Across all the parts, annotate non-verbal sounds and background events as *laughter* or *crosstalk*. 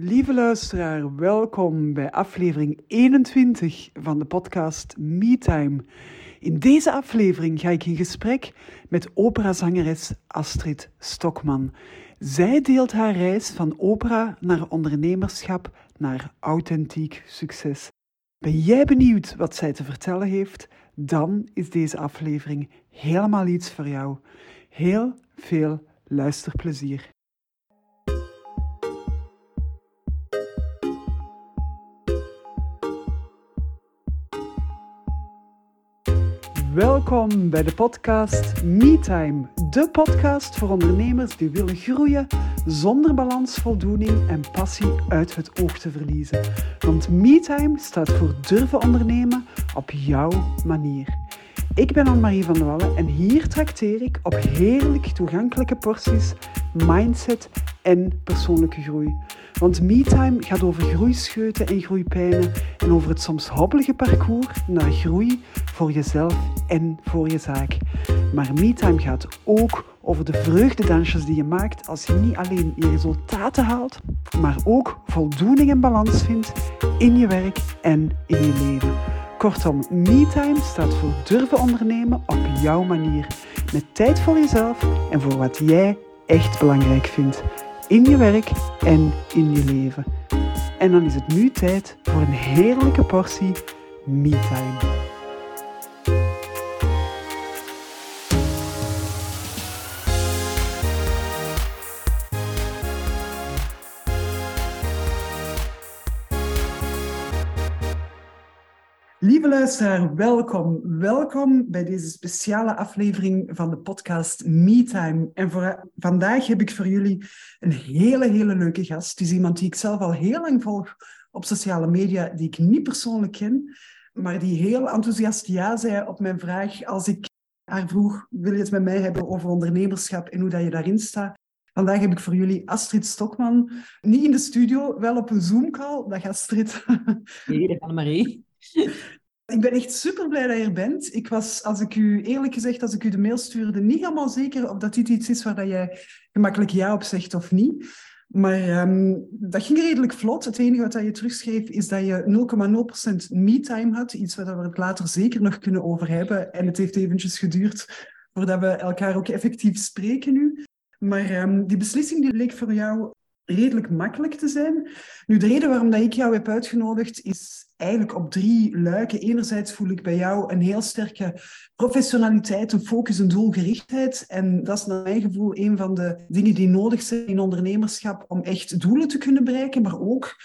Lieve luisteraar, welkom bij aflevering 21 van de podcast MeTime. In deze aflevering ga ik in gesprek met operazangeres Astrid Stokman. Zij deelt haar reis van opera naar ondernemerschap naar authentiek succes. Ben jij benieuwd wat zij te vertellen heeft? Dan is deze aflevering helemaal iets voor jou. Heel veel luisterplezier. Welkom bij de podcast MeTime, de podcast voor ondernemers die willen groeien zonder balans, voldoening en passie uit het oog te verliezen. Want MeTime staat voor durven ondernemen op jouw manier. Ik ben Anne-Marie van der Wallen en hier trakteer ik op heerlijk toegankelijke porties mindset en persoonlijke groei. Want MeTime gaat over groeischeuten en groeipijnen en over het soms hobbelige parcours naar groei voor jezelf en voor je zaak. Maar MeTime gaat ook over de vreugdedansjes die je maakt als je niet alleen je resultaten haalt, maar ook voldoening en balans vindt in je werk en in je leven. Kortom, MeTime staat voor durven ondernemen op jouw manier. Met tijd voor jezelf en voor wat jij echt belangrijk vindt. In je werk en in je leven. En dan is het nu tijd voor een heerlijke portie MeTime. Lieve luisteraar, welkom. Welkom bij deze speciale aflevering van de podcast MeTime. En voor vandaag heb ik voor jullie een hele, hele leuke gast. Het is iemand die ik zelf al heel lang volg op sociale media, die ik niet persoonlijk ken, maar die heel enthousiast ja zei op mijn vraag als ik haar vroeg, wil je het met mij hebben over ondernemerschap en hoe dat je daarin staat? Vandaag heb ik voor jullie Astrid Stokman. Niet in de studio, wel op een Zoom-call. Dag Astrid. Hey, Annemarie. *laughs* Ik ben echt super blij dat je er bent. Ik was, als ik u eerlijk gezegd, als ik u de mail stuurde, niet helemaal zeker of dat dit iets is waar dat jij gemakkelijk ja op zegt of niet. Maar um, dat ging redelijk vlot. Het enige wat je terugschreef is dat je 0,0% me-time had. Iets waar we het later zeker nog kunnen over hebben. En het heeft eventjes geduurd voordat we elkaar ook effectief spreken nu. Maar um, die beslissing die leek voor jou redelijk makkelijk te zijn. Nu, de reden waarom dat ik jou heb uitgenodigd is eigenlijk op drie luiken. Enerzijds voel ik bij jou een heel sterke professionaliteit, een focus, een doelgerichtheid. En dat is naar mijn gevoel een van de dingen die nodig zijn in ondernemerschap om echt doelen te kunnen bereiken, maar ook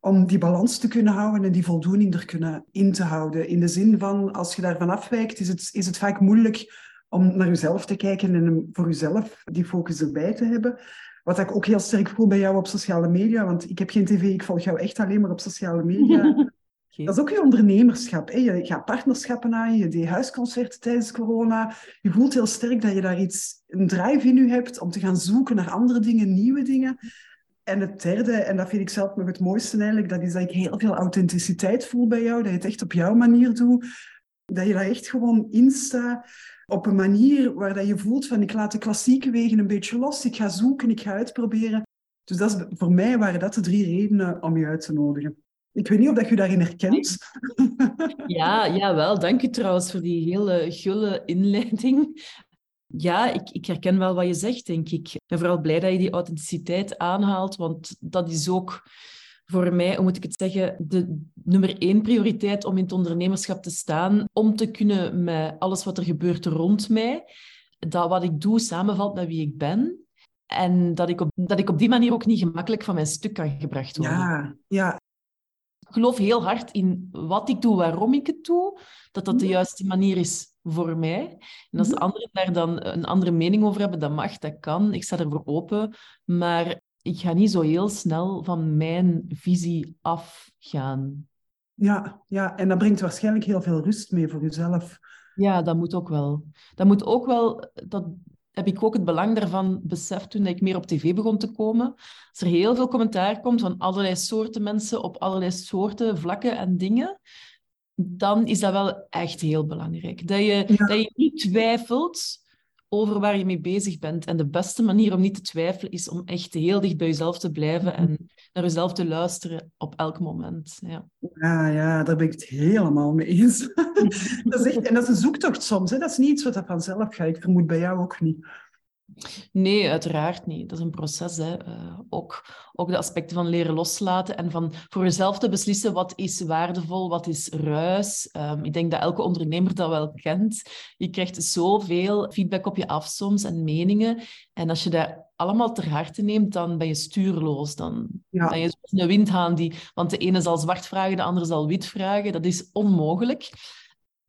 om die balans te kunnen houden en die voldoening er kunnen in te houden. In de zin van, als je daarvan afwijkt, is het, is het vaak moeilijk om naar jezelf te kijken en voor jezelf die focus erbij te hebben. Wat ik ook heel sterk voel bij jou op sociale media, want ik heb geen tv, ik volg jou echt alleen maar op sociale media. *laughs* Dat is ook je ondernemerschap. Hè? Je gaat partnerschappen aan, je deed huisconcerten tijdens corona. Je voelt heel sterk dat je daar iets, een drive in je hebt om te gaan zoeken naar andere dingen, nieuwe dingen. En het derde, en dat vind ik zelf nog het mooiste eigenlijk, dat is dat ik heel veel authenticiteit voel bij jou. Dat je het echt op jouw manier doet. Dat je daar echt gewoon in staat op een manier waar dat je voelt van ik laat de klassieke wegen een beetje los. Ik ga zoeken, ik ga uitproberen. Dus dat is, voor mij waren dat de drie redenen om je uit te nodigen. Ik weet niet of dat je daarin herkent. Ja, ja wel. Dank je trouwens voor die hele gulle inleiding. Ja, ik, ik herken wel wat je zegt, denk ik. Ik ben vooral blij dat je die authenticiteit aanhaalt, want dat is ook voor mij, hoe moet ik het zeggen, de nummer één prioriteit om in het ondernemerschap te staan, om te kunnen met alles wat er gebeurt rond mij, dat wat ik doe samenvalt met wie ik ben. En dat ik op, dat ik op die manier ook niet gemakkelijk van mijn stuk kan gebracht worden. Ja, ja. Ik geloof heel hard in wat ik doe, waarom ik het doe, dat dat de juiste manier is voor mij. En als de anderen daar dan een andere mening over hebben, dat mag, dat kan. Ik sta ervoor open. Maar ik ga niet zo heel snel van mijn visie afgaan. Ja, ja, en dat brengt waarschijnlijk heel veel rust mee voor jezelf. Ja, dat moet ook wel. Dat moet ook wel, dat heb ik ook het belang daarvan beseft toen ik meer op tv begon te komen. Als er heel veel commentaar komt van allerlei soorten mensen op allerlei soorten vlakken en dingen, dan is dat wel echt heel belangrijk. Dat je, dat je niet twijfelt over waar je mee bezig bent. En de beste manier om niet te twijfelen is om echt heel dicht bij jezelf te blijven en naar jezelf te luisteren op elk moment. Ja, ja, ja daar ben ik het helemaal mee eens. *laughs* dat is echt, en dat is een zoektocht soms. Hè? Dat is niet iets wat vanzelf gaat. Ik vermoed bij jou ook niet. Nee, uiteraard niet. Dat is een proces. Hè. Uh, ook, ook de aspecten van leren loslaten en van voor jezelf te beslissen wat is waardevol, wat is ruis. Um, ik denk dat elke ondernemer dat wel kent. Je krijgt zoveel feedback op je af soms en meningen. En als je dat allemaal ter harte neemt, dan ben je stuurloos. Dan ja. ben je zoals een windhaan die... Want de ene zal zwart vragen, de andere zal wit vragen. Dat is onmogelijk.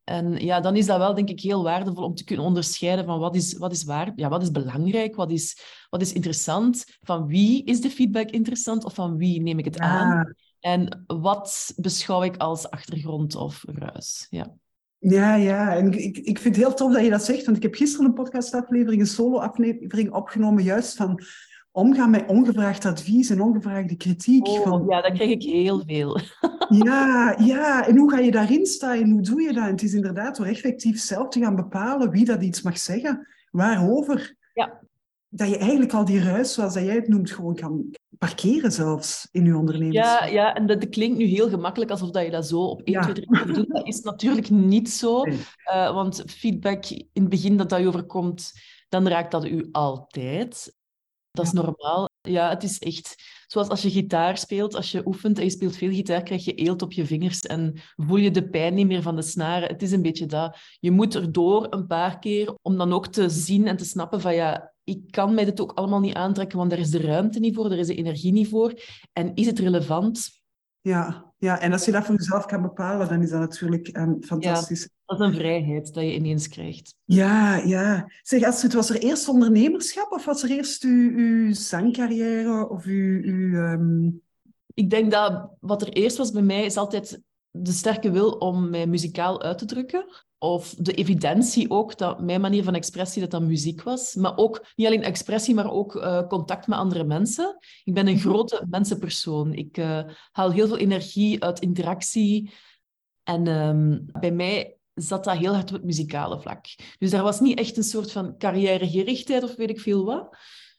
En ja, dan is dat wel, denk ik, heel waardevol om te kunnen onderscheiden van wat is, wat is, waar, ja, wat is belangrijk, wat is, wat is interessant, van wie is de feedback interessant of van wie neem ik het aan. En wat beschouw ik als achtergrond of ruis. Ja. Ja, ja. En ik, ik vind het heel tof dat je dat zegt, want ik heb gisteren een podcastaflevering, een solo-aflevering opgenomen, juist van omgaan met ongevraagd advies en ongevraagde kritiek. Oh, van... Ja, dat krijg ik heel veel. *laughs* ja, ja, en hoe ga je daarin staan en hoe doe je dat? En het is inderdaad door effectief zelf te gaan bepalen wie dat iets mag zeggen, waarover. Ja. Dat je eigenlijk al die ruis, zoals jij het noemt, gewoon kan parkeren zelfs in je onderneming. Ja, ja, en dat, klinkt nu heel gemakkelijk alsof dat je dat zo op 1, 2, 3 doet. Dat is natuurlijk niet zo. Uh, want feedback in het begin dat dat je overkomt, dan raakt dat u altijd. Dat is normaal. Ja, het is echt zoals als je gitaar speelt, als je oefent en je speelt veel gitaar, krijg je eelt op je vingers en voel je de pijn niet meer van de snaren. Het is een beetje dat. Je moet erdoor een paar keer om dan ook te zien en te snappen van ja, ik kan mij dit ook allemaal niet aantrekken, want er is de ruimte niet voor, er is de energie niet voor. En is het relevant? Ja, ja, en als je dat voor jezelf kan bepalen, dan is dat natuurlijk um, fantastisch. Ja, dat is een vrijheid dat je ineens krijgt. Ja, ja. Zeg, Astrid, was er eerst ondernemerschap of was er eerst uw, uw zangcarrière of uw... uw um... Ik denk dat wat er eerst was bij mij is altijd de sterke wil om mij muzikaal uit te drukken. Of de evidentie ook, dat mijn manier van expressie dat dat muziek was. Maar ook, niet alleen expressie, maar ook uh, contact met andere mensen. Ik ben een mhm. grote mensenpersoon. Ik uh, haal heel veel energie uit interactie. En um, bij mij zat dat heel hard op het muzikale vlak. Dus daar was niet echt een soort van carrièregerichtheid of weet ik veel wat.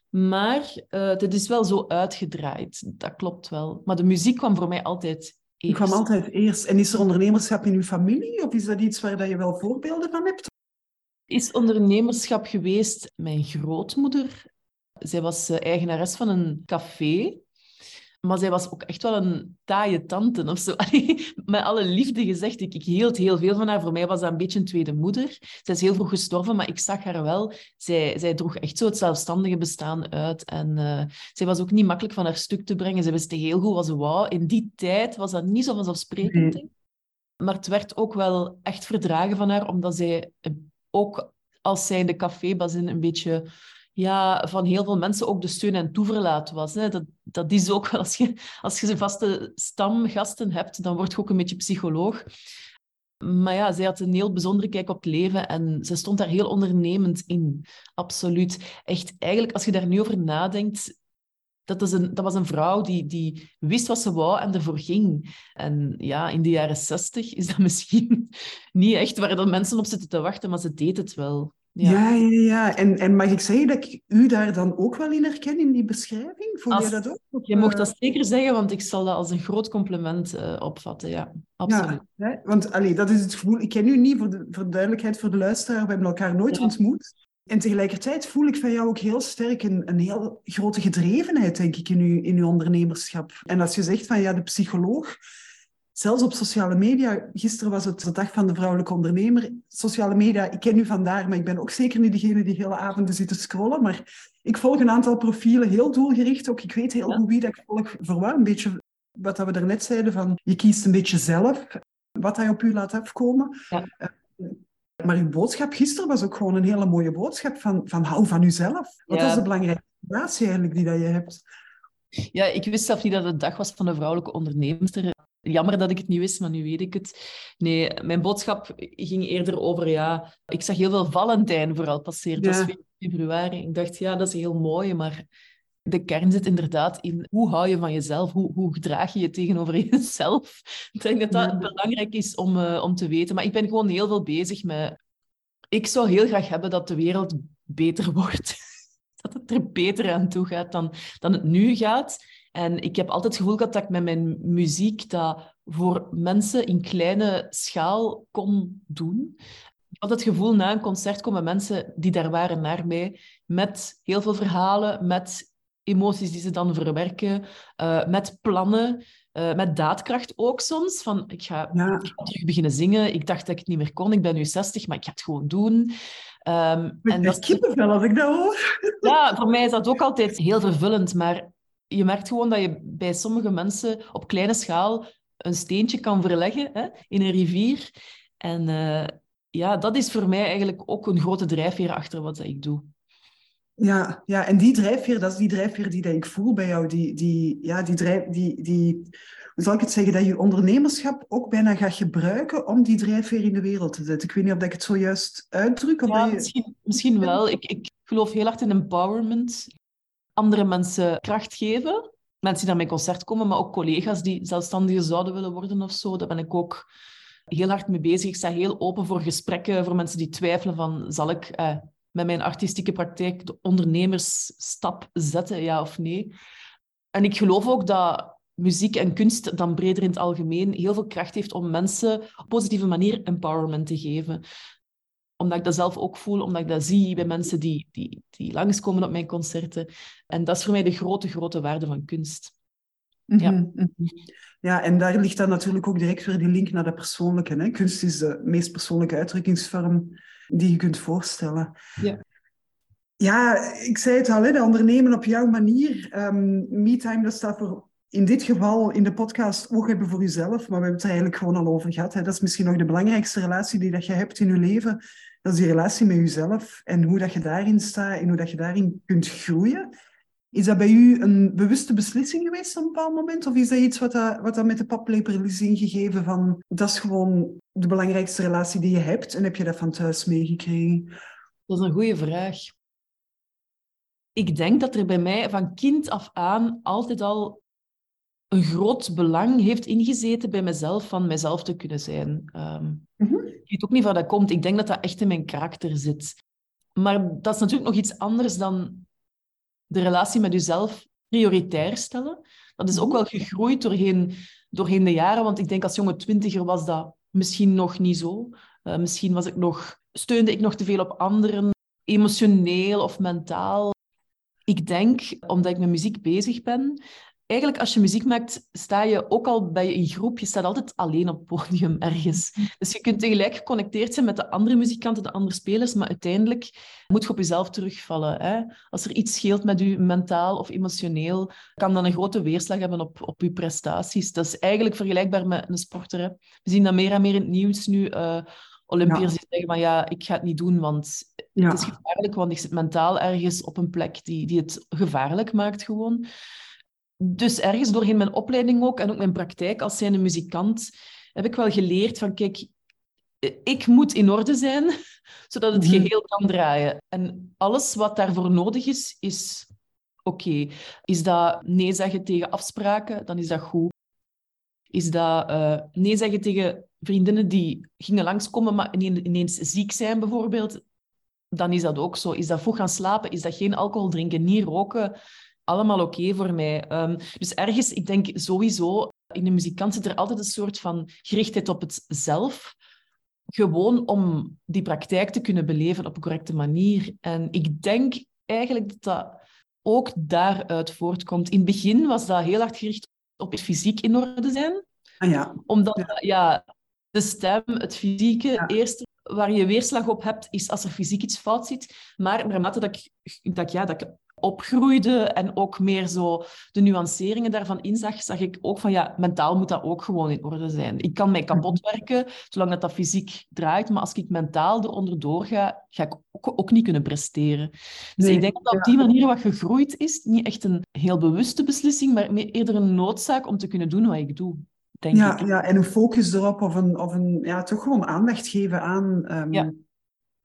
Maar uh, het is wel zo uitgedraaid. Dat klopt wel. Maar de muziek kwam voor mij altijd ik kwam altijd eerst. En is er ondernemerschap in uw familie? Of is dat iets waar je wel voorbeelden van hebt? Is ondernemerschap geweest mijn grootmoeder. Zij was eh, eigenares van een café. Maar zij was ook echt wel een taaie tante of zo. *laughs* met alle liefde gezegd, ik, ik hield heel veel van haar. Voor mij was dat een beetje een tweede moeder. Zij is heel vroeg gestorven, maar ik zag haar wel. Zij, zij droeg echt zo het zelfstandige bestaan uit. En uh, zij was ook niet makkelijk van haar stuk te brengen. Zij wist heel goed wat ze wou. In die tijd was dat niet zo vanzelfsprekend. Nee. Maar het werd ook wel echt verdragen van haar, omdat zij ook als zij de cafébazin een beetje ja, van heel veel mensen ook de steun en toeverlaat was. Hè. Dat, dat is ook wel, als je, als je vaste stamgasten hebt, dan word je ook een beetje psycholoog. Maar ja, zij had een heel bijzondere kijk op het leven en ze stond daar heel ondernemend in. Absoluut. Echt, eigenlijk, als je daar nu over nadenkt, dat, is een, dat was een vrouw die, die wist wat ze wou en ervoor ging. En ja, in de jaren zestig is dat *laughs* misschien niet echt waar de mensen op zitten te wachten, maar ze deed het wel. Ja, ja, ja. En, en mag ik zeggen dat ik u daar dan ook wel in herken, in die beschrijving? Voel je dat ook? je mocht dat zeker zeggen, want ik zal dat als een groot compliment uh, opvatten. Ja, absoluut. Ja, want allee, dat is het gevoel... Ik ken u niet, voor de, voor de duidelijkheid, voor de luisteraar. We hebben elkaar nooit ontmoet. En tegelijkertijd voel ik van jou ook heel sterk een, een heel grote gedrevenheid, denk ik, in uw, in uw ondernemerschap. En als je zegt van ja, de psycholoog zelfs op sociale media, gisteren was het de dag van de vrouwelijke ondernemer. Sociale media, ik ken u vandaar, maar ik ben ook zeker niet degene die hele avonden zit te scrollen. Maar ik volg een aantal profielen, heel doelgericht ook. Ik weet heel goed wie dat ik volg. Voor wat? Een beetje wat we daarnet zeiden, van je kiest een beetje zelf wat hij op u laat afkomen. Ja. Eh, maar uw boodschap gisteren was ook gewoon een hele mooie boodschap van, van hou van uzelf. Wat is de belangrijke relatie eigenlijk die dat je hebt? Ja, ik wist zelf niet dat het dag was van de vrouwelijke ondernemer. Jammer dat ik het niet wist, maar nu weet ik het. Nee, mijn boodschap ging eerder over, ja... Ik zag heel veel Valentijn vooral passeren. Was februari. Ik dacht, ja, dat is heel mooi, maar de kern zit inderdaad in hoe hou je van jezelf? Hoe, hoe gedraag je je tegenover *laughs* jezelf? Ik denk dat dat belangrijk is om, uh, om te weten. Maar ik ben gewoon heel veel bezig met... Ik zou heel graag hebben dat de wereld beter *laughs* wordt. dat het er beter aan toe gaat dan, dan het nu gaat. En ik heb altijd het gevoel gehad dat ik met mijn muziek dat voor mensen in kleine schaal kon doen. Ik had het gevoel, na een concert komen mensen die daar waren naar mij, met heel veel verhalen, met emoties die ze dan verwerken, uh, met plannen, uh, met daadkracht ook soms. Van, ik ga, ja. ik ga terug beginnen zingen. Ik dacht dat ik het niet meer kon. Ik ben nu 60, maar ik ga het gewoon doen. Um, en dat kippenvel als ik dat hoor. Ja, voor mij is dat ook altijd heel vervullend. Maar je merkt gewoon dat je bij sommige mensen op kleine schaal een steentje kan verleggen hè, in een rivier. En uh, ja, dat is voor mij eigenlijk ook een grote drijfveer achter wat ik doe. Ja, ja, en die drijfveer, dat is die drijfveer die dat ik voel bij jou. Die, die, ja, die, drijf, die, die, hoe zal ik het zeggen, dat je ondernemerschap ook bijna gaat gebruiken om die drijfveer in de wereld te zetten. Ik weet niet of ik het zojuist uitdruk. Of ja, je... misschien, misschien wel. Ik, ik geloof heel hard in empowerment. Andere mensen kracht geven. Mensen die naar mijn concert komen, maar ook collega's die zelfstandiger zouden willen worden of zo. Daar ben ik ook heel hard mee bezig. Ik sta heel open voor gesprekken, voor mensen die twijfelen van, zal ik eh, met mijn artistieke praktijk de ondernemersstap zetten, ja of nee? En ik geloof ook dat muziek en kunst dan breder in het algemeen heel veel kracht heeft om mensen op positieve manier empowerment te geven. Omdat ik dat zelf ook voel, omdat ik dat zie bij mensen die, die, die langskomen op mijn concerten. En dat is voor mij de grote, grote waarde van kunst. Ja. Mhm, mhm. ja, en daar ligt dan natuurlijk ook direct weer die link naar de persoonlijke. Hè? Kunst is de meest persoonlijke uitdrukkingsvorm die je kunt voorstellen. Ja. Ja, ik zei het al, hè, de ondernemen op jouw manier. Um, MeTime, dat staat voor in dit geval in de podcast oog hebben voor jezelf, maar we hebben het er eigenlijk gewoon al over gehad. Hè. Dat is misschien nog de belangrijkste relatie die dat je hebt in je leven. Dat is die relatie met jezelf en hoe dat je daarin staat en hoe dat je daarin kunt groeien. Is dat bij u een bewuste beslissing geweest op een bepaald moment? Of is dat iets wat, dat, wat dat met de paplepel is ingegeven van dat is gewoon de belangrijkste relatie die je hebt en heb je dat van thuis meegekregen? Dat is een goede vraag. Ik denk dat er bij mij van kind af aan altijd al een groot belang heeft ingezeten bij mezelf van mezelf te kunnen zijn. Um, Ik weet ook niet waar dat komt. Ik denk dat dat echt in mijn karakter zit. Maar dat is natuurlijk nog iets anders dan de relatie met jezelf prioritair stellen. Dat is ook mhm. wel gegroeid doorheen, doorheen de jaren, want ik denk als jonge twintiger was dat misschien nog niet zo. Uh, misschien was ik nog, steunde ik nog te veel op anderen, emotioneel of mentaal. Ik denk, omdat ik met muziek bezig ben, eigenlijk als je muziek maakt, sta je ook al bij een groep, je staat altijd alleen op het podium ergens. Dus je kunt tegelijk geconnecteerd zijn met de andere muzikanten, de andere spelers, maar uiteindelijk moet je op jezelf terugvallen. Hè? Als er iets scheelt met je mentaal of emotioneel, kan dat een grote weerslag hebben op, op je prestaties. Dat is eigenlijk vergelijkbaar met een sporter. Hè? We zien dat meer en meer in het nieuws nu. Uh, Olympiërs die zeggen van ja, ik ga het niet doen, want het is gevaarlijk, want ik zit mentaal ergens op een plek die, die het gevaarlijk maakt gewoon dus ergens doorheen mijn opleiding ook en ook mijn praktijk als zijnde muzikant heb ik wel geleerd van kijk, ik moet in orde zijn *laughs* zodat het mhm. geheel kan draaien. En alles wat daarvoor nodig is, is oké. Is dat nee zeggen tegen afspraken, dan is dat goed. Is dat uh, nee zeggen tegen vriendinnen die gingen langskomen, maar ineens ziek zijn bijvoorbeeld, dan is dat ook zo. Is dat vroeg gaan slapen? Is dat geen alcohol drinken, niet roken? Allemaal oké voor mij. Um, dus ergens, ik denk sowieso, in de muzikant zit er altijd een soort van gerichtheid op het zelf. Gewoon om die praktijk te kunnen beleven op een correcte manier. En ik denk eigenlijk dat dat ook daaruit voortkomt. In het begin was dat heel hard gericht op het fysiek in orde zijn. Ah, ja. Omdat ja. de stem, het fysieke, ja. eerste waar je weerslag op hebt, is als er fysiek iets fout zit. Maar naarmate dat ik, dat, ja, dat ik opgroeide en ook meer zo de nuanceringen daarvan inzag, zag ik ook van ja, mentaal moet dat ook gewoon in orde zijn. Ik kan mij kapot werken, zolang dat, dat fysiek draait, maar als ik mentaal eronder doorga, ga ik ook, ook niet kunnen presteren. Dus ik denk dat op die manier wat gegroeid is, niet echt een heel bewuste beslissing, maar eerder een noodzaak om te kunnen doen wat ik doe. Denk ja, ik. ja, en een focus erop of een, of een ja, toch gewoon aandacht geven aan um,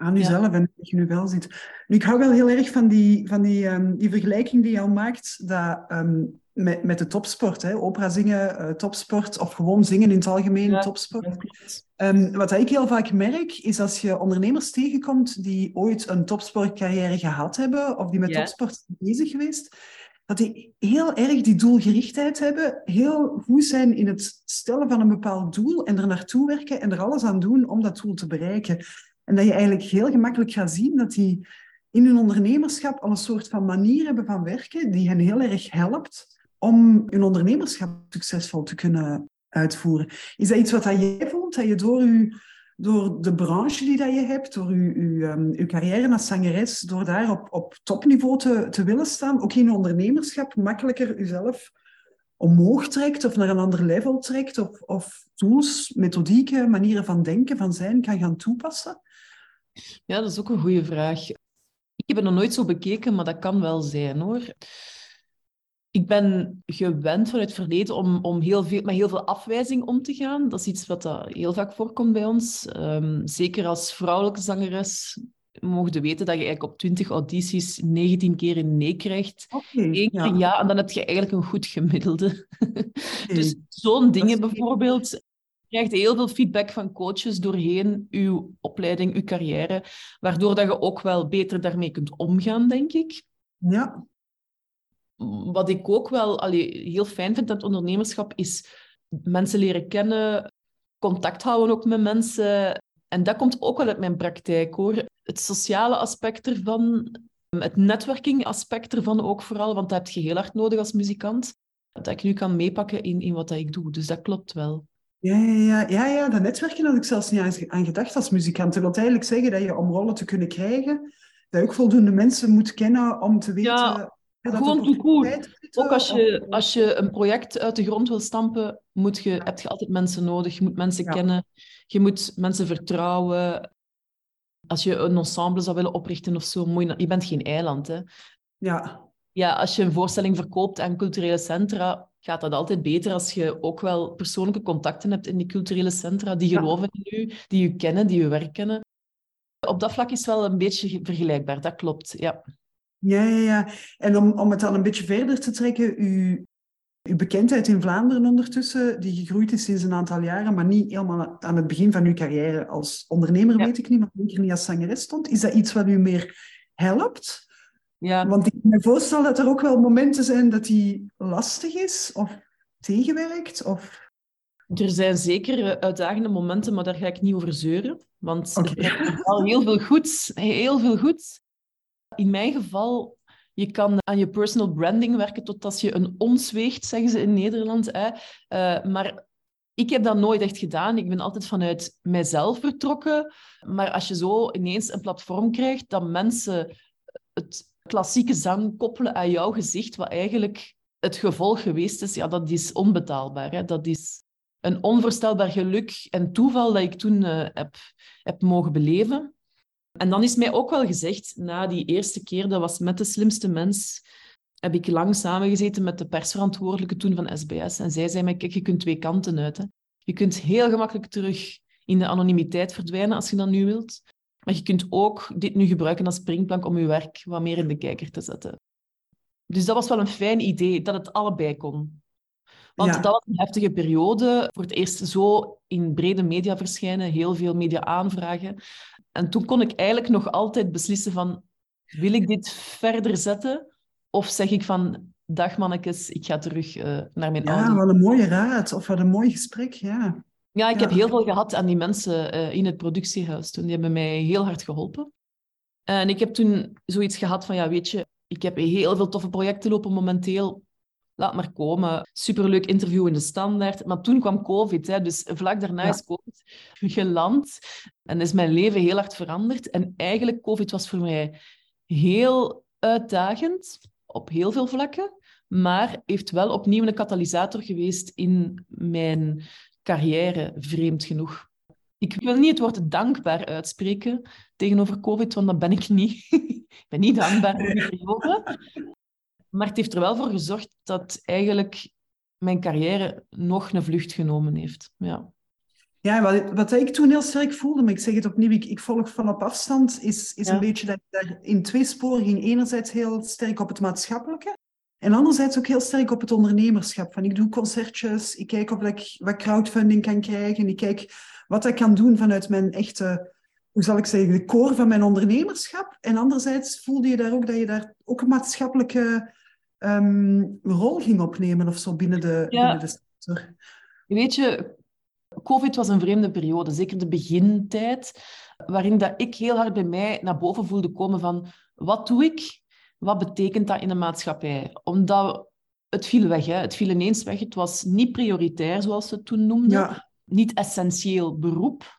aan jezelf ja. en je nu wel zit. Nu, ik hou wel heel erg van die, van die, um, die vergelijking die je al maakt, dat um, met, met de topsport. Hè. Opera zingen, uh, topsport, of gewoon zingen in het algemeen, ja, topsport. Um, wat ik heel vaak merk, is als je ondernemers tegenkomt die ooit een topsportcarrière gehad hebben, of die met ja. topsport bezig geweest, dat die heel erg die doelgerichtheid hebben, heel goed zijn in het stellen van een bepaald doel en er naartoe werken en er alles aan doen om dat doel te bereiken. En dat je eigenlijk heel gemakkelijk gaat zien dat die in hun ondernemerschap al een soort van manier hebben van werken die hen heel erg helpt om hun ondernemerschap succesvol te kunnen uitvoeren. Is dat iets wat jij voelt, dat je door, je, door de branche die dat je hebt, door je, je, um, je carrière als zangeres, door daar op, op topniveau te, te willen staan, ook in ondernemerschap makkelijker jezelf omhoog trekt of naar een ander level trekt of, of tools, methodieken, manieren van denken, van zijn kan gaan toepassen? Ja, dat is ook een goede vraag. Ik heb het nog nooit zo bekeken, maar dat kan wel zijn hoor. Ik ben gewend vanuit het verleden om, om heel veel, met heel veel afwijzing om te gaan. Dat is iets wat dat heel vaak voorkomt bij ons. Um, zeker als vrouwelijke zangeres mogen we weten dat je eigenlijk op 20 audities 19 keer een nee krijgt. Okay, Eén keer ja. ja. en dan heb je eigenlijk een goed gemiddelde. Okay. *laughs* dus zo'n dingen bijvoorbeeld. Je krijgt heel veel feedback van coaches doorheen uw opleiding, uw carrière, waardoor dat je ook wel beter daarmee kunt omgaan, denk ik. Ja wat ik ook wel allee, heel fijn vind aan het ondernemerschap, is mensen leren kennen, contact houden ook met mensen. En dat komt ook wel uit mijn praktijk, hoor. Het sociale aspect ervan, het netwerking aspect ervan ook vooral, want dat heb je heel hard nodig als muzikant. Dat ik nu kan meepakken in, in wat ik doe. Dus dat klopt wel. Ja, ja, ja, ja, ja, dat netwerken had ik zelfs niet aan gedacht als muzikant. Dat wil eigenlijk zeggen dat je om rollen te kunnen krijgen, dat je ook voldoende mensen moet kennen om te weten... Ja gewoon tout court. Ook als je, als je een project uit de grond wil stampen, moet je, heb je altijd mensen nodig. Je moet mensen kennen. Je moet mensen vertrouwen. Als je een ensemble zou willen oprichten of zo, moet je, je bent geen eiland. Hè. Ja. Ja, als je een voorstelling verkoopt aan culturele centra, gaat dat altijd beter als je ook wel persoonlijke contacten hebt in die culturele centra, die geloven in u, die je kennen, die je werk kennen. Op dat vlak is het wel een beetje vergelijkbaar, dat klopt, ja. Ja, ja, ja. En om, om het dan een beetje verder te trekken, uw, uw bekendheid in Vlaanderen ondertussen, die gegroeid is sinds een aantal jaren, maar niet helemaal aan het begin van uw carrière als ondernemer, weet ik niet, maar zeker niet als zangeres stond. Is dat iets wat u meer helpt? Ja. Want ik kan me voorstellen dat er ook wel momenten zijn dat die lastig is of tegenwerkt. Of... Er zijn zeker uitdagende momenten, maar daar ga ik niet over zeuren. Want okay. er is al heel veel goeds. Heel veel goeds in mijn geval, je kan aan je personal branding werken totdat je een ons weegt, zeggen ze in Nederland. Hè. Uh, maar ik heb dat nooit echt gedaan. Ik ben altijd vanuit mijzelf vertrokken. Maar als je zo ineens een platform krijgt dat mensen het klassieke zang koppelen aan jouw gezicht, wat eigenlijk het gevolg geweest is, ja, dat is onbetaalbaar. Hè. Dat is een onvoorstelbaar geluk en toeval dat ik toen uh, heb, heb mogen beleven. En dan is mij ook wel gezegd, na die eerste keer, dat was met de slimste mens, heb ik lang samengezeten met de persverantwoordelijke toen van SBS. En zij zei mij, kijk, je kunt twee kanten uit. Hè. Je kunt heel gemakkelijk terug in de anonimiteit verdwijnen als je dat nu wilt. Maar je kunt ook dit nu gebruiken als springplank om je werk wat meer in de kijker te zetten. Dus dat was wel een fijn idee, dat het allebei kon. Want dat was een heftige periode. Voor het eerst zo in brede media verschijnen, heel veel media aanvragen. En toen kon ik eigenlijk nog altijd beslissen van, wil ik dit verder zetten? Of zeg ik van, dag mannetjes, ik ga terug uh, naar mijn Ja, wat een mooie raad. Of wat een mooi gesprek, ja. Ja, ik heb heel veel gehad aan die mensen uh, in het productiehuis toen. Die hebben mij heel hard geholpen. En ik heb toen zoiets gehad van, ja, weet je, ik heb heel veel toffe projecten lopen momenteel laat maar komen. Superleuk interview in de standaard. Maar toen kwam COVID, hè, dus vlak daarna is COVID geland. En is mijn leven heel hard veranderd. En eigenlijk, COVID was voor mij heel uitdagend, op heel veel vlakken. Maar heeft wel opnieuw een katalysator geweest in mijn carrière, vreemd genoeg. Ik wil niet het woord dankbaar uitspreken tegenover COVID, want dat ben ik niet. *laughs* ik ben niet dankbaar voor die periode. Maar het heeft er wel voor gezorgd dat eigenlijk mijn carrière nog een vlucht genomen heeft. Ja. Ja, wat, wat ik toen heel sterk voelde, maar ik zeg het opnieuw, ik, ik volg van op afstand, is, is een beetje dat ik daar in twee sporen ging. Enerzijds heel sterk op het maatschappelijke. En anderzijds ook heel sterk op het ondernemerschap. Van ik doe concertjes, ik kijk of ik wat crowdfunding kan krijgen, ik kijk wat ik kan doen vanuit mijn echte, hoe zal ik zeggen, de core van mijn ondernemerschap. En anderzijds voelde je daar ook dat je daar ook een maatschappelijke ehm, rol ging opnemen of zo binnen de, binnen de sector. Weet je, COVID was een vreemde periode, zeker de begintijd, waarin dat ik heel hard bij mij naar boven voelde komen van wat doe ik? Wat betekent dat in de maatschappij? Omdat het viel weg, hè? het viel ineens weg. Het was niet prioritair, zoals ze het toen noemden. Niet essentieel beroep.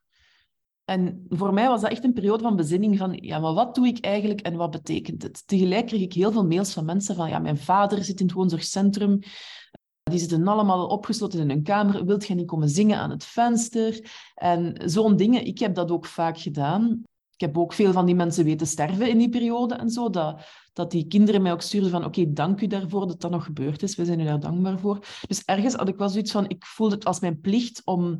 En voor mij was dat echt een periode van bezinning van, ja, maar wat doe ik eigenlijk en wat betekent het? Tegelijk kreeg ik heel veel mails van mensen van, ja, mijn vader zit in het woonzorgcentrum, die zitten allemaal opgesloten in hun kamer. Wilt je niet komen zingen aan het venster? En zo'n dingen. Ik heb dat ook vaak gedaan. Ik heb ook veel van die mensen weten sterven in die periode en zo. Dat, dat die kinderen mij ook stuurden van oké, dank u daarvoor dat dat nog gebeurd is. We zijn u daar dankbaar voor. Dus ergens had ik wel zoiets van, ik voelde het als mijn plicht om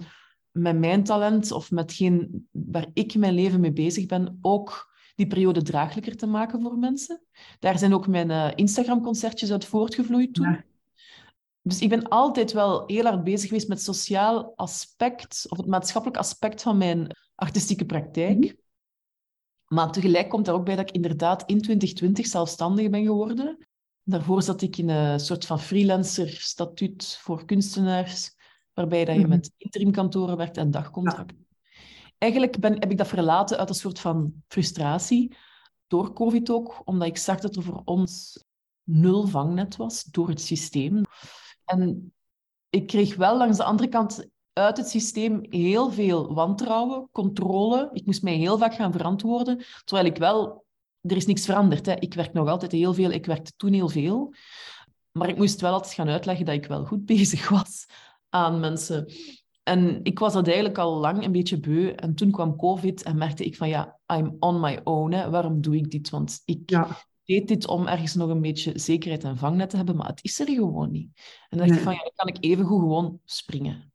met mijn talent of met geen waar ik mijn leven mee bezig ben, ook die periode draaglijker te maken voor mensen. Daar zijn ook mijn uh, Instagram-concertjes uit voortgevloeid toen. Dus ik ben altijd wel heel hard bezig geweest met het sociaal aspect of het maatschappelijk aspect van mijn artistieke praktijk. Mhm. Maar tegelijk komt er ook bij dat ik inderdaad in 2020 zelfstandig ben geworden. Daarvoor zat ik in een soort van freelancer-statuut voor kunstenaars, waarbij dat je mhm. met interimkantoren werkt en dagcontract. Eigenlijk ben, heb ik dat verlaten uit een soort van frustratie, door COVID ook, omdat ik zag dat er voor ons nul vangnet was door het systeem. En ik kreeg wel langs de andere kant uit het systeem heel veel wantrouwen, controle. Ik moest mij heel vaak gaan verantwoorden, terwijl ik wel... Er is niks veranderd. Hè. Ik werk nog altijd heel veel. Ik werkte toen heel veel. Maar ik moest wel altijd gaan uitleggen dat ik wel goed *laughs* bezig was aan mensen. En ik was dat eigenlijk al lang een beetje beu. En toen kwam COVID en merkte ik van ja, I'm on my own. Hè. Waarom doe ik dit? Want ik ja deed dit om ergens nog een beetje zekerheid en vangnet te hebben, maar het is er gewoon niet. En dan dacht ik van, ja, dan kan ik even goed gewoon springen.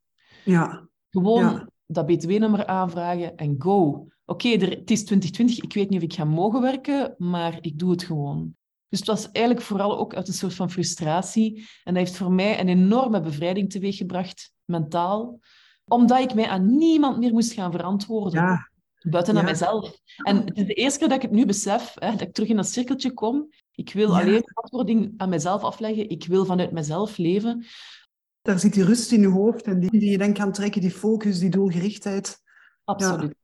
Ja. Gewoon dat btw-nummer aanvragen en go. Oké, het is 2020, ik weet niet of ik ga mogen werken, maar ik doe het gewoon. Dus het was eigenlijk vooral ook uit een soort van frustratie. En dat heeft voor mij een enorme bevrijding teweeggebracht, mentaal. Omdat ik mij aan niemand meer moest gaan verantwoorden. Ja. Buiten aan mijzelf. En het is de eerste keer dat ik het nu besef, hè, dat ik terug in dat cirkeltje kom. Ik wil alleen verantwoording aan mezelf afleggen. Ik wil vanuit mezelf leven. Daar zit die rust in je hoofd en die, die je dan kan trekken, die focus, die doelgerichtheid. Absoluut.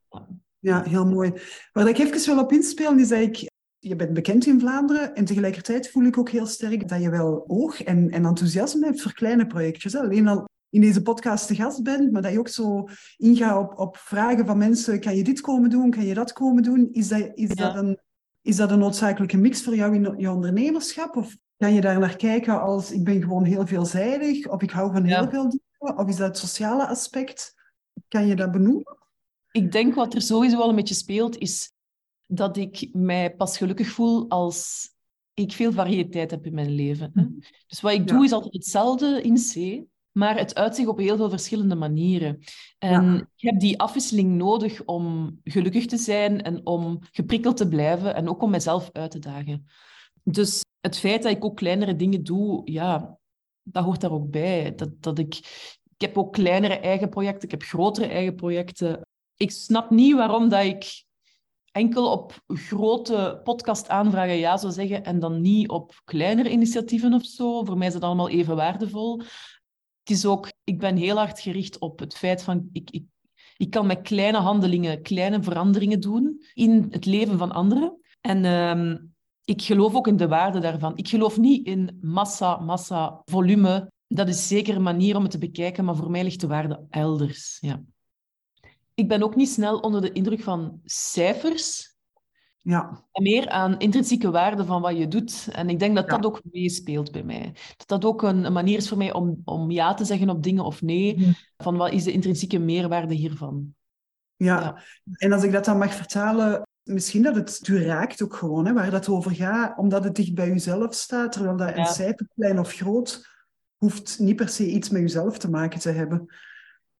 Ja, heel mooi. Waar ik even wil op inspelen is dat ik je bent bekend in Vlaanderen en tegelijkertijd voel ik ook heel sterk dat je wel oog en, en enthousiasme hebt voor kleine projectjes. Alleen al in deze podcast te gast bent, maar dat je ook zo ingaat op, op vragen van mensen. Kan je dit komen doen? Kan je dat komen doen? Is dat, is dat, een, is dat een noodzakelijke mix voor jou in je ondernemerschap? Of kan je daar naar kijken als ik ben gewoon heel veelzijdig? Of ik hou van heel veel dingen? Of is dat het sociale aspect? Kan je dat benoemen? Ik denk wat er sowieso wel een beetje speelt, is dat ik mij pas gelukkig voel als ik veel variëteit heb in mijn leven. Mhm. Dus wat ik doe is altijd hetzelfde in C, maar het uitzicht op heel veel verschillende manieren. En ik heb die afwisseling nodig om gelukkig te zijn en om geprikkeld te blijven en ook om mezelf uit te dagen. Dus het feit dat ik ook kleinere dingen doe, ja, dat hoort daar ook bij. Dat, dat ik, ik heb ook kleinere eigen projecten, ik heb grotere eigen projecten. Ik snap niet waarom dat ik enkel op grote podcast-aanvragen ja zou zeggen en dan niet op kleinere initiatieven of zo. Voor mij is het allemaal even waardevol het is ook, ik ben heel hard gericht op het feit van, ik, ik, ik kan met kleine handelingen kleine veranderingen doen in het leven van anderen. En ehm, ik geloof ook in de waarde daarvan. Ik geloof niet in massa, massa, volume. Dat is zeker een manier om het te bekijken, maar voor mij ligt de waarde elders. Ja. Ik ben ook niet snel onder de indruk van cijfers. Ja. En meer aan intrinsieke waarde van wat je doet. En ik denk dat dat ook meespeelt bij mij. Dat dat ook een, een, manier is voor mij om, om ja te zeggen op dingen of nee. Van wat is de intrinsieke meerwaarde hiervan? Ja. ja. en als ik dat dan mag vertalen, misschien dat het u raakt ook gewoon, hè, waar dat over gaat, omdat het dicht bij uzelf staat, terwijl dat een cijfer, klein of groot, hoeft niet per se iets met uzelf te maken te hebben.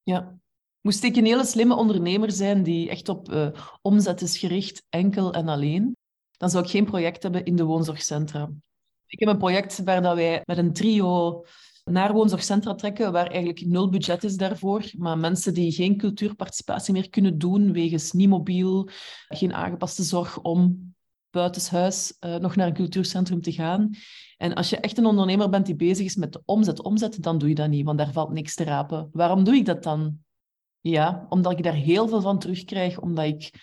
Ja, Moest ik een hele slimme ondernemer zijn die echt op uh, omzet is gericht, enkel en alleen, dan zou ik geen project hebben in de woonzorgcentra. Ik heb een project waar dat wij met een trio naar woonzorgcentra trekken, waar eigenlijk nul budget is daarvoor. Maar mensen die geen cultuurparticipatie meer kunnen doen, wegens niet mobiel, geen aangepaste zorg om buitenshuis uh, nog naar een cultuurcentrum te gaan. En als je echt een ondernemer bent die bezig is met de omzet, omzet, dan doe je dat niet, want daar valt niks te rapen. Waarom doe ik dat dan? Ja, omdat ik daar heel veel van terugkrijg, omdat ik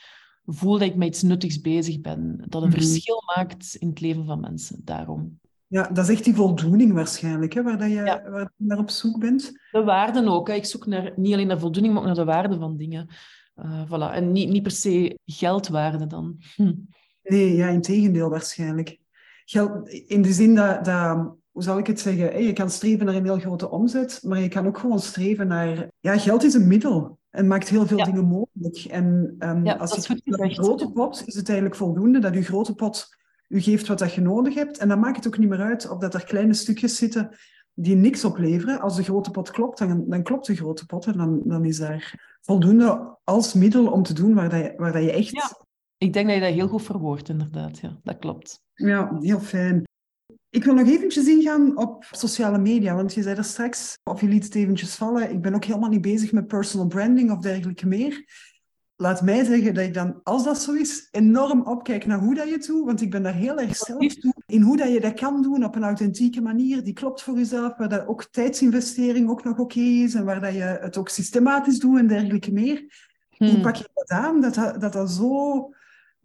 voel dat ik met iets nuttigs bezig ben, dat een mhm. verschil maakt in het leven van mensen. Daarom. Ja, dat is echt die voldoening waarschijnlijk, hè, waar, dat je, waar je naar op zoek bent. De waarden ook. Hè. Ik zoek naar, niet alleen naar voldoening, maar ook naar de waarde van dingen. Uh, voilà. En niet, niet per se geldwaarde dan. Hm. Nee, ja, in tegendeel waarschijnlijk. Geld, in de zin dat, dat hoe zal ik het zeggen, je kan streven naar een heel grote omzet, maar je kan ook gewoon streven naar... Ja, geld is een middel en maakt heel veel dingen mogelijk. En um, ja, als je naar een grote pot, is het eigenlijk voldoende dat je grote pot u geeft wat dat je nodig hebt. En dan maakt het ook niet meer uit of dat er kleine stukjes zitten die niks opleveren. Als de grote pot klopt, dan, dan klopt de grote pot en dan, dan is daar voldoende als middel om te doen waar, dat je, waar dat je echt... Ja, ik denk dat je dat heel goed verwoordt, inderdaad. Ja, dat klopt. Ja, heel fijn. Ik wil nog eventjes ingaan op sociale media, want je zei er straks, of je liet het eventjes vallen, ik ben ook helemaal niet bezig met personal branding of dergelijke meer laat mij zeggen dat ik dan, als dat zo is, enorm opkijk naar hoe dat je het doet. Want ik ben daar heel erg zelf toe. In hoe dat je dat kan doen op een authentieke manier, die klopt voor jezelf. Waar dat ook tijdsinvestering ook nog oké is. En waar dat je het ook systematisch doet en dergelijke meer. Hoe hmm. pak je dat aan? Dat dat, dat, dat zo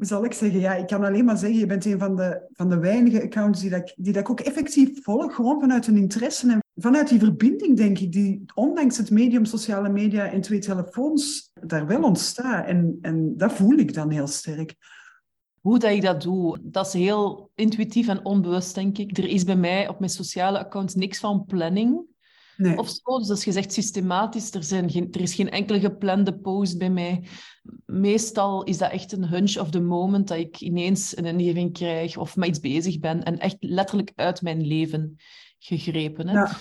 zal ik zeggen? Ja, ik kan alleen maar zeggen, je bent een van de, van de weinige accounts die, dat, die dat ik ook effectief volg, gewoon vanuit een interesse en vanuit die verbinding, denk ik, die ondanks het medium sociale media en twee telefoons daar wel ontstaat. En, en dat voel ik dan heel sterk. Hoe dat ik dat doe, dat is heel intuïtief en onbewust, denk ik. Er is bij mij op mijn sociale accounts niks van planning. Nee. Of zo. Dus als je zegt systematisch, er, zijn geen, er is geen enkele geplande post bij mij. Meestal is dat echt een hunch of the moment dat ik ineens een ingeving krijg of met iets bezig ben en echt letterlijk uit mijn leven gegrepen. Hè? Ja.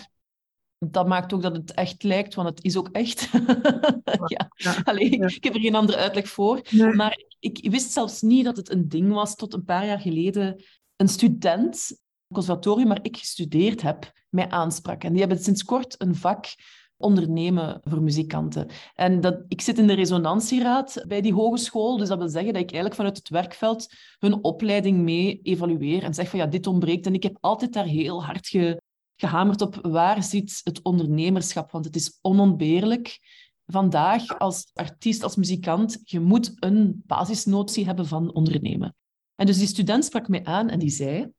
Dat maakt ook dat het echt lijkt, want het is ook echt. *laughs* ja. ja. Ik heb er geen andere uitleg voor. Maar ik wist zelfs niet dat het een ding was tot een paar jaar geleden. Een student conservatorium waar ik gestudeerd heb, mij aansprak. En die hebben sinds kort een vak ondernemen voor muzikanten. En dat, ik zit in de resonantieraad bij die hogeschool, dus dat wil zeggen dat ik eigenlijk vanuit het werkveld hun opleiding mee evalueer en zeg van ja, dit ontbreekt. En ik heb altijd daar heel hard ge, gehamerd op waar zit het ondernemerschap, want het is onontbeerlijk. Vandaag als artiest, als muzikant, je moet een basisnotie hebben van ondernemen. En dus die student sprak mij aan en die zei,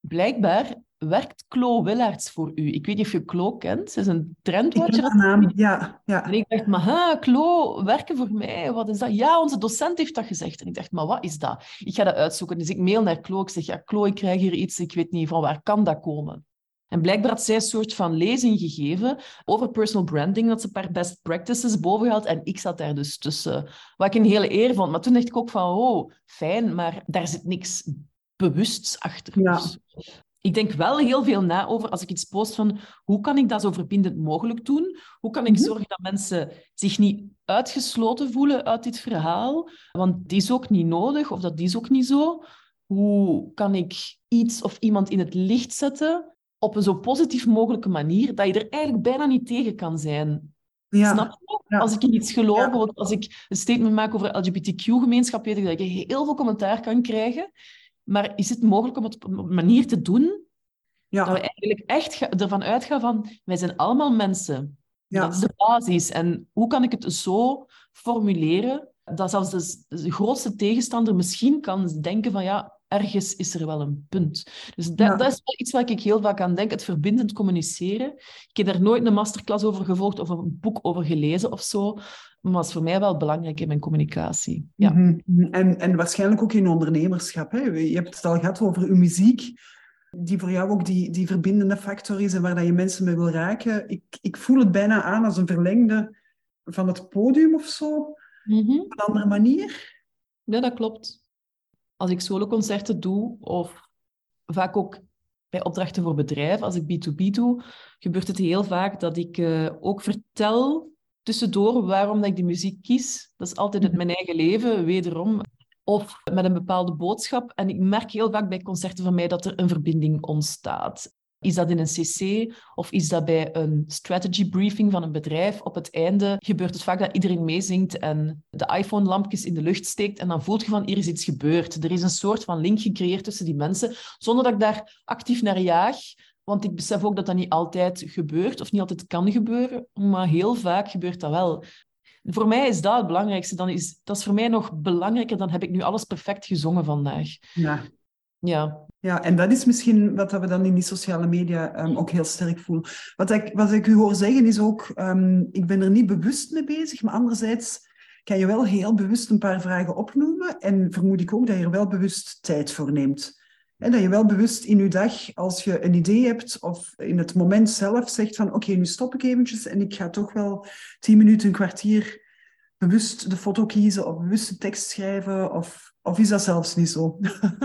blijkbaar werkt Klo Willaerts voor u. Ik weet niet of je Klo kent. Ze is een trendwatcher. naam, ja, ja. En ik dacht, maar ha, Klo, werken voor mij, wat is dat? Ja, onze docent heeft dat gezegd. En ik dacht, maar wat is dat? Ik ga dat uitzoeken. Dus ik mail naar Klo. Ik zeg, ja, Klo, ik krijg hier iets. Ik weet niet van waar kan dat komen. En blijkbaar had zij een soort van lezing gegeven over personal branding, dat ze een paar best practices boven had. En ik zat daar dus tussen, wat ik een hele eer vond. Maar toen dacht ik ook van, oh, fijn, maar daar zit niks bewust achter. Ja. Dus ik denk wel heel veel na over als ik iets post van hoe kan ik dat zo verbindend mogelijk doen? Hoe kan ik mhm. zorgen dat mensen zich niet uitgesloten voelen uit dit verhaal? Want die is ook niet nodig of dat is ook niet zo. Hoe kan ik iets of iemand in het licht zetten op een zo positief mogelijke manier dat je er eigenlijk bijna niet tegen kan zijn? Ja. Snap je? Als ik in iets geloof, ja. als ik een statement maak over LGBTQ-gemeenschap, weet ik dat ik heel veel commentaar kan krijgen. Maar is het mogelijk om het op een manier te doen ja. dat we eigenlijk echt ervan uitgaan van wij zijn allemaal mensen. Ja. Dat is de basis. En hoe kan ik het zo formuleren dat zelfs de, grootste tegenstander misschien kan denken van ja, ergens is er wel een punt. Dus dat, dat is wel iets waar ik heel vaak aan denk, het verbindend communiceren. Ik heb daar nooit een masterclass over gevolgd of een boek over gelezen of zo. Is voor mij wel belangrijk in mijn communicatie. Ja. Mhm, mhm. en, en waarschijnlijk ook in ondernemerschap. Hè? Je hebt het al gehad over uw muziek, die voor jou ook die, die verbindende factor is en waar dat je mensen mee wil raken. Ik, ik voel het bijna aan als een verlengde van het podium of zo. Mhm. Op een andere manier. Ja, dat klopt. Als ik soloconcerten doe, of vaak ook bij opdrachten voor bedrijven, als ik B2B doe, gebeurt het heel vaak dat ik uh, ook vertel tussendoor waarom dat ik die muziek kies. Dat is altijd het, mijn eigen leven, wederom. of met een bepaalde boodschap. En ik merk heel vaak bij concerten van mij dat er een verbinding ontstaat. Is dat in een cc of is dat bij een strategy briefing van een bedrijf? Op het einde gebeurt het vaak dat iedereen meezingt en de iPhone-lampjes in de lucht steekt en dan voelt je van hier is iets gebeurd. Er is een soort van link gecreëerd tussen die mensen, zonder dat ik daar actief naar jaag. Want ik besef ook dat dat niet altijd gebeurt of niet altijd kan gebeuren, maar heel vaak gebeurt dat wel. Voor mij is dat het belangrijkste. Dan is, dat is voor mij nog belangrijker dan heb ik nu alles perfect gezongen vandaag. Ja. Ja. Ja, en dat is misschien wat we dan in die sociale media um, ook heel sterk voelen. Wat ik, wat ik u hoor zeggen is ook, um, ik ben er niet bewust mee bezig, maar anderzijds kan je wel heel bewust een paar vragen opnoemen en vermoed ik ook dat je er wel bewust tijd voor neemt. En dat je wel bewust in je dag, als je een idee hebt of in het moment zelf zegt van oké, nu stop ik eventjes en ik ga toch wel tien minuten, een kwartier bewust de foto kiezen of bewust de tekst schrijven of, of is dat zelfs niet zo?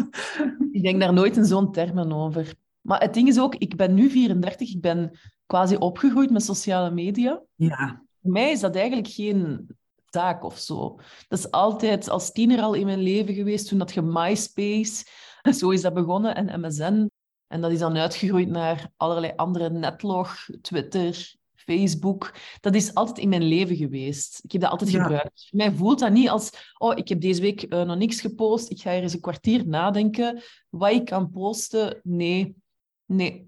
*laughs* ik denk daar nooit in zo'n termen over. Maar het ding is ook, ik ben nu 34, ik ben quasi opgegroeid met sociale media. Ja. Voor mij is dat eigenlijk geen taak of zo. Dat is altijd als tiener al in mijn leven geweest, toen dat je MySpace *laughs* Zo is dat begonnen en MSN. En dat is dan uitgegroeid naar allerlei andere netlog, Twitter, Facebook. Dat is altijd in mijn leven geweest. Ik heb dat altijd gebruikt. Mij voelt dat niet als, oh, ik heb deze week uh, nog niks gepost. Ik ga er eens een kwartier nadenken wat ik kan posten. Nee, nee.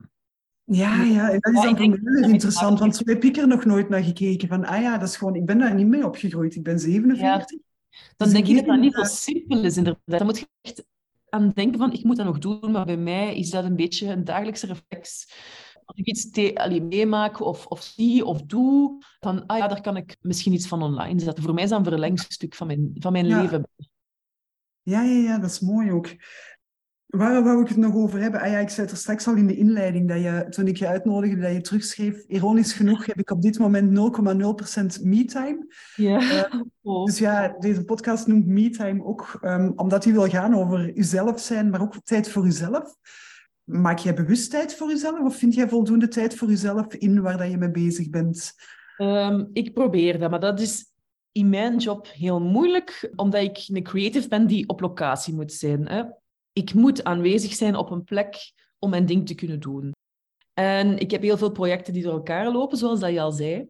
Ja, ja, en dat is dan heel interessant, want zo heb ik er nog nooit naar gekeken. Van, ah ja, dat is gewoon, ik ben daar niet mee opgegroeid. Ik ben 47. Dan dus denk ik dat dat niet zo simpel is, inderdaad. Dan moet je echt aan denken van, ik moet dat nog doen, maar bij mij is dat een beetje een dagelijkse reflex. Als ik iets meemaak of, of zie of doe, dan ah ja, daar kan ik misschien iets van online zetten. Voor mij is dat een verlengstuk van mijn, van mijn leven. Ja, ja, ja, dat is mooi ook. Waar wou ik het nog over hebben? Ah ja, ik zei het er straks al in de inleiding, dat je, toen ik je uitnodigde, dat je terugschreef. Ironisch genoeg heb ik op dit moment 0,0% me-time. Ja. Uh, *laughs* Dus ja, deze podcast noemt me-time ook um, omdat hij wil gaan over jezelf zijn, maar ook tijd voor jezelf. Maak jij bewust tijd voor jezelf of vind jij voldoende tijd voor jezelf in waar dat je mee bezig bent? Um, ik probeer dat, maar dat is in mijn job heel moeilijk, omdat ik een creative ben die op locatie moet zijn. Hè? Ik moet aanwezig zijn op een plek om mijn ding te kunnen doen. En ik heb heel veel projecten die door elkaar lopen, zoals dat je al zei.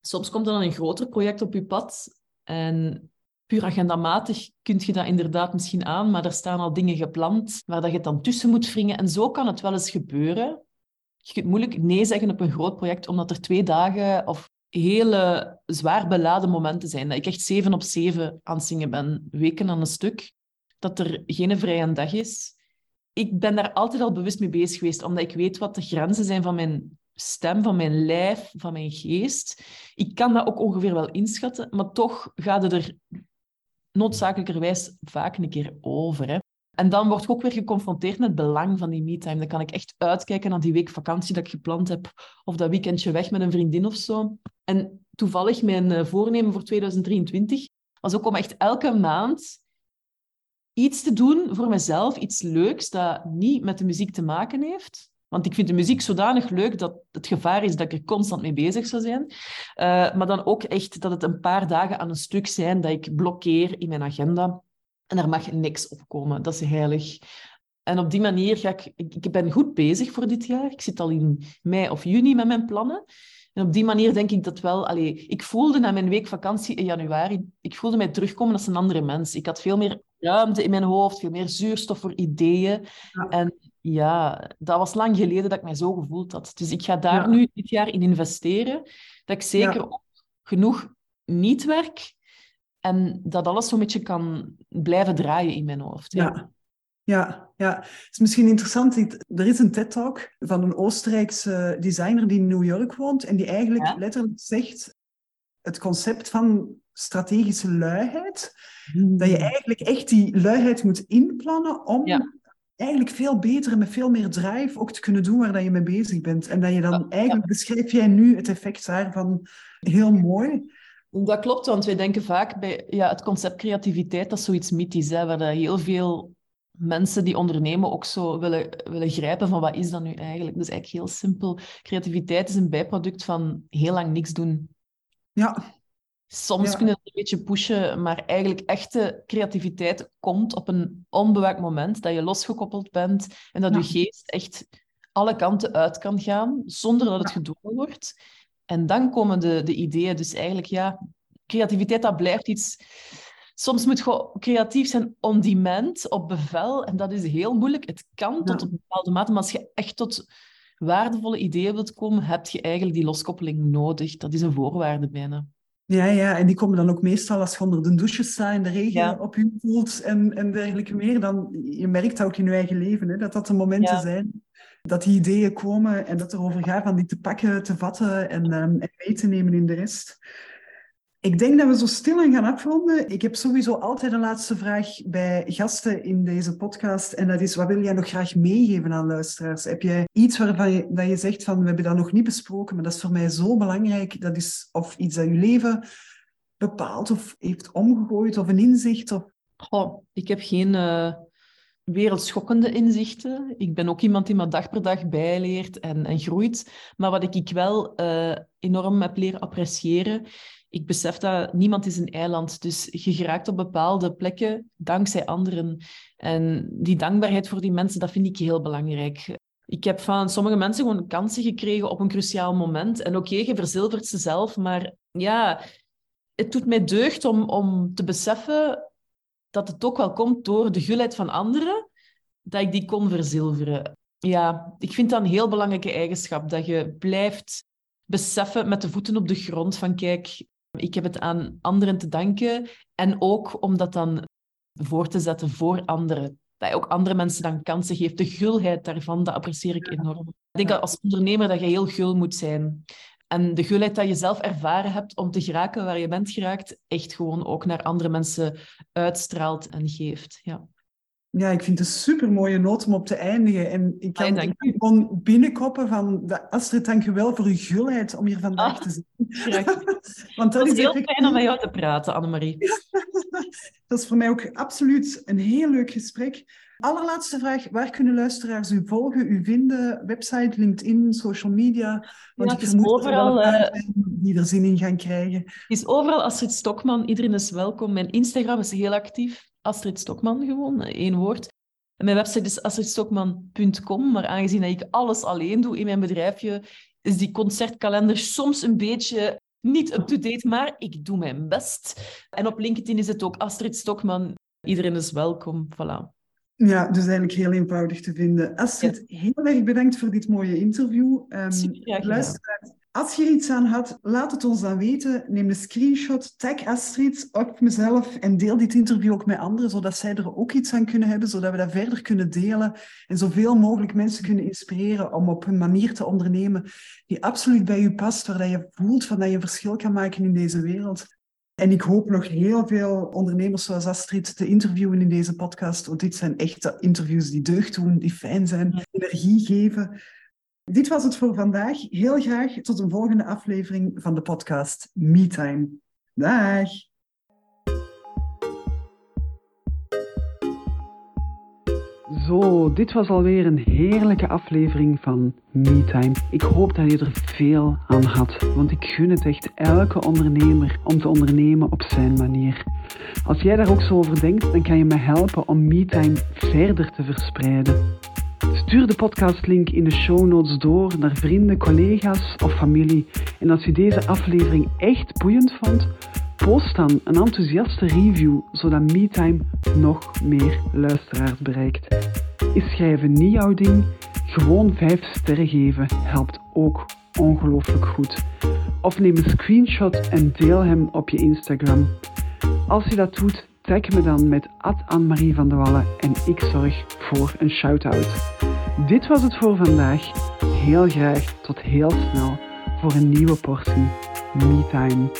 Soms komt er dan een groter project op je pad en puur agendamatig kun je dat inderdaad misschien aan, maar er staan al dingen gepland waar dat je dan tussen moet wringen. En zo kan het wel eens gebeuren. Je kunt moeilijk nee zeggen op een groot project, omdat er twee dagen of hele zwaar beladen momenten zijn. Dat ik echt zeven op zeven aan het zingen ben, weken aan een stuk dat er geen vrije dag is. Ik ben daar altijd al bewust mee bezig geweest, omdat ik weet wat de grenzen zijn van mijn stem, van mijn lijf, van mijn geest. Ik kan dat ook ongeveer wel inschatten, maar toch gaat het er noodzakelijkerwijs vaak een keer over. Hè. En dan word ik ook weer geconfronteerd met het belang van die me-time. Dan kan ik echt uitkijken naar die week vakantie dat ik gepland heb, of dat weekendje weg met een vriendin of zo. En toevallig mijn eh, voornemen voor 2023 was ook om echt elke maand iets te doen voor mezelf, iets leuks dat niet met de muziek te maken heeft. Want ik vind de muziek zodanig leuk dat het gevaar is dat ik er constant mee bezig zou zijn. Uh, maar dan ook echt dat het een paar dagen aan een stuk zijn dat ik blokkeer in mijn agenda. En er mag niks opkomen. Dat is heilig. En op die manier ga ik... Ik ben goed bezig voor dit jaar. Ik zit al in mei of juni met mijn plannen. En op die manier denk ik dat wel... Allee, ik voelde na mijn week vakantie in januari... Ik voelde mij terugkomen als een andere mens. Ik had veel meer ruimte in mijn hoofd, veel meer zuurstof voor ideeën. En ja, dat was lang geleden dat ik mij zo gevoeld had. Dus ik ga daar nu dit jaar in investeren. Dat ik zeker ook genoeg niet werk en dat alles zo'n beetje kan blijven draaien in mijn hoofd. Ja. Ja, ja, het is misschien interessant. Er is een TED-talk van een Oostenrijkse designer die in New York woont en die eigenlijk letterlijk zegt het concept van strategische luiheid. Dat je hmm. eigenlijk echt die luiheid moet inplannen om eigenlijk veel beter en met veel meer drive ook te kunnen doen waar dat je mee bezig bent. En dat je dan eigenlijk, beschrijf jij nu het effect daarvan heel mooi. Dat klopt, want wij denken vaak bij ja, het concept creativiteit, dat is zoiets mythisch, hè, waar heel veel mensen die ondernemen ook zo willen, willen grijpen van wat is dat nu eigenlijk. Dat is eigenlijk heel simpel. Creativiteit is een bijproduct van heel lang niks doen. Ja. Soms kunnen we een beetje pushen, maar eigenlijk echte creativiteit komt op een onbewaakt moment, dat je losgekoppeld bent en dat je geest echt alle kanten uit kan gaan, zonder dat het gedwongen wordt. En dan komen de, de ideeën. Dus eigenlijk, ja, creativiteit, dat blijft iets... Soms moet je creatief zijn on demand, op bevel. En dat is heel moeilijk. Het kan tot een bepaalde mate, maar als je echt tot waardevolle ideeën wilt komen, heb je eigenlijk die loskoppeling nodig. Dat is een voorwaarde bijna. Ja, ja, en die komen dan ook meestal als je onder de douche staat en de regen op je voelt en, en dergelijke meer. Dan, je merkt dat ook in je eigen leven, hè, dat dat de momenten zijn dat die ideeën komen en dat er over gaat van die te pakken, te vatten en, um, en mee te nemen in de rest. Ik denk dat we zo stil aan gaan afronden. Ik heb sowieso altijd een laatste vraag bij gasten in deze podcast. En dat is, wat wil jij nog graag meegeven aan luisteraars? Heb jij iets waarvan je, dat je zegt van, we hebben dat nog niet besproken, maar dat is voor mij zo belangrijk. Dat is of iets dat je leven bepaalt of heeft omgegooid of een inzicht? Of... Oh, ik heb geen uh, wereldschokkende inzichten. Ik ben ook iemand die maar dag per dag bijleert en, en groeit. Maar wat ik wel uh, enorm heb leren appreciëren, ik besef dat niemand is een eiland. Dus je geraakt op bepaalde plekken dankzij anderen. En die dankbaarheid voor die mensen, dat vind ik heel belangrijk. Ik heb van sommige mensen gewoon kansen gekregen op een cruciaal moment. En oké, je verzilvert ze zelf, maar ja, het doet mij deugd om, om te beseffen dat het ook wel komt door de gulheid van anderen, dat ik die kon verzilveren. Ja, ik vind dat een heel belangrijke eigenschap, dat je blijft beseffen met de voeten op de grond van kijk, ik heb het aan anderen te danken en ook om dat dan voor te zetten voor anderen. Dat je ook andere mensen dan kansen geeft. De gulheid daarvan, dat apprecieer ik enorm. Ik denk dat als ondernemer dat je heel gul moet zijn. En de gulheid dat je zelf ervaren hebt om te geraken waar je bent geraakt, echt gewoon ook naar andere mensen uitstraalt en geeft. Ja. Ja, ik vind het een super mooie noot om op te eindigen. En ik kan ah, gewoon binnenkoppen van Astrid, dank je wel voor uw gulheid om hier vandaag ah, te zijn. *laughs* Want dat, is heel fijn om met jou te praten, Annemarie. *laughs* dat is voor mij ook absoluut een heel leuk gesprek. Allerlaatste vraag, waar kunnen luisteraars u volgen, u vinden? Website, LinkedIn, social media? Want ja, het is overal... Uh, die er zin in gaan krijgen. Het is overal Astrid Stokman. Iedereen is welkom. Mijn Instagram is heel actief. Astrid Stokman gewoon, één woord. En mijn website is astridstokman.com, maar aangezien dat ik alles alleen doe in mijn bedrijfje, is die concertkalender soms een beetje niet up-to-date, maar ik doe mijn best. En op LinkedIn is het ook Astrid Stokman. Iedereen is welkom, voilà. Ja, dus eigenlijk heel eenvoudig te vinden. Astrid, heel erg bedankt voor dit mooie interview. Um, Super, luisteraars, als je er iets aan had, laat het ons dan weten. Neem een screenshot, tag Astrid, ook mezelf en deel dit interview ook met anderen, zodat zij er ook iets aan kunnen hebben, zodat we dat verder kunnen delen en zoveel mogelijk mensen kunnen inspireren om op een manier te ondernemen die absoluut bij je past, waar je voelt van dat je een verschil kan maken in deze wereld. En ik hoop nog heel veel ondernemers zoals Astrid te interviewen in deze podcast, want dit zijn echte interviews die deugd doen, die fijn zijn, energie geven. Dit was het voor vandaag. Heel graag tot een volgende aflevering van de podcast MeTime. Dag! Zo, dit was alweer een heerlijke aflevering van MeTime. Ik hoop dat je er veel aan had, want ik gun het echt elke ondernemer om te ondernemen op zijn manier. Als jij daar ook zo over denkt, dan kan je me helpen om MeTime verder te verspreiden. Stuur de podcastlink in de show notes door naar vrienden, collega's of familie. En als je deze aflevering echt boeiend vond, post dan een enthousiaste review, zodat MeTime nog meer luisteraars bereikt. Is schrijven niet jouw ding? Gewoon 5 sterren geven helpt ook ongelooflijk goed. Of neem een screenshot en deel hem op je Instagram. Als je dat doet, tag me dan met Anne-Marie van de Wallen en ik zorg voor een shout-out. Dit was het voor vandaag. Heel graag tot heel snel voor een nieuwe portie MeTime.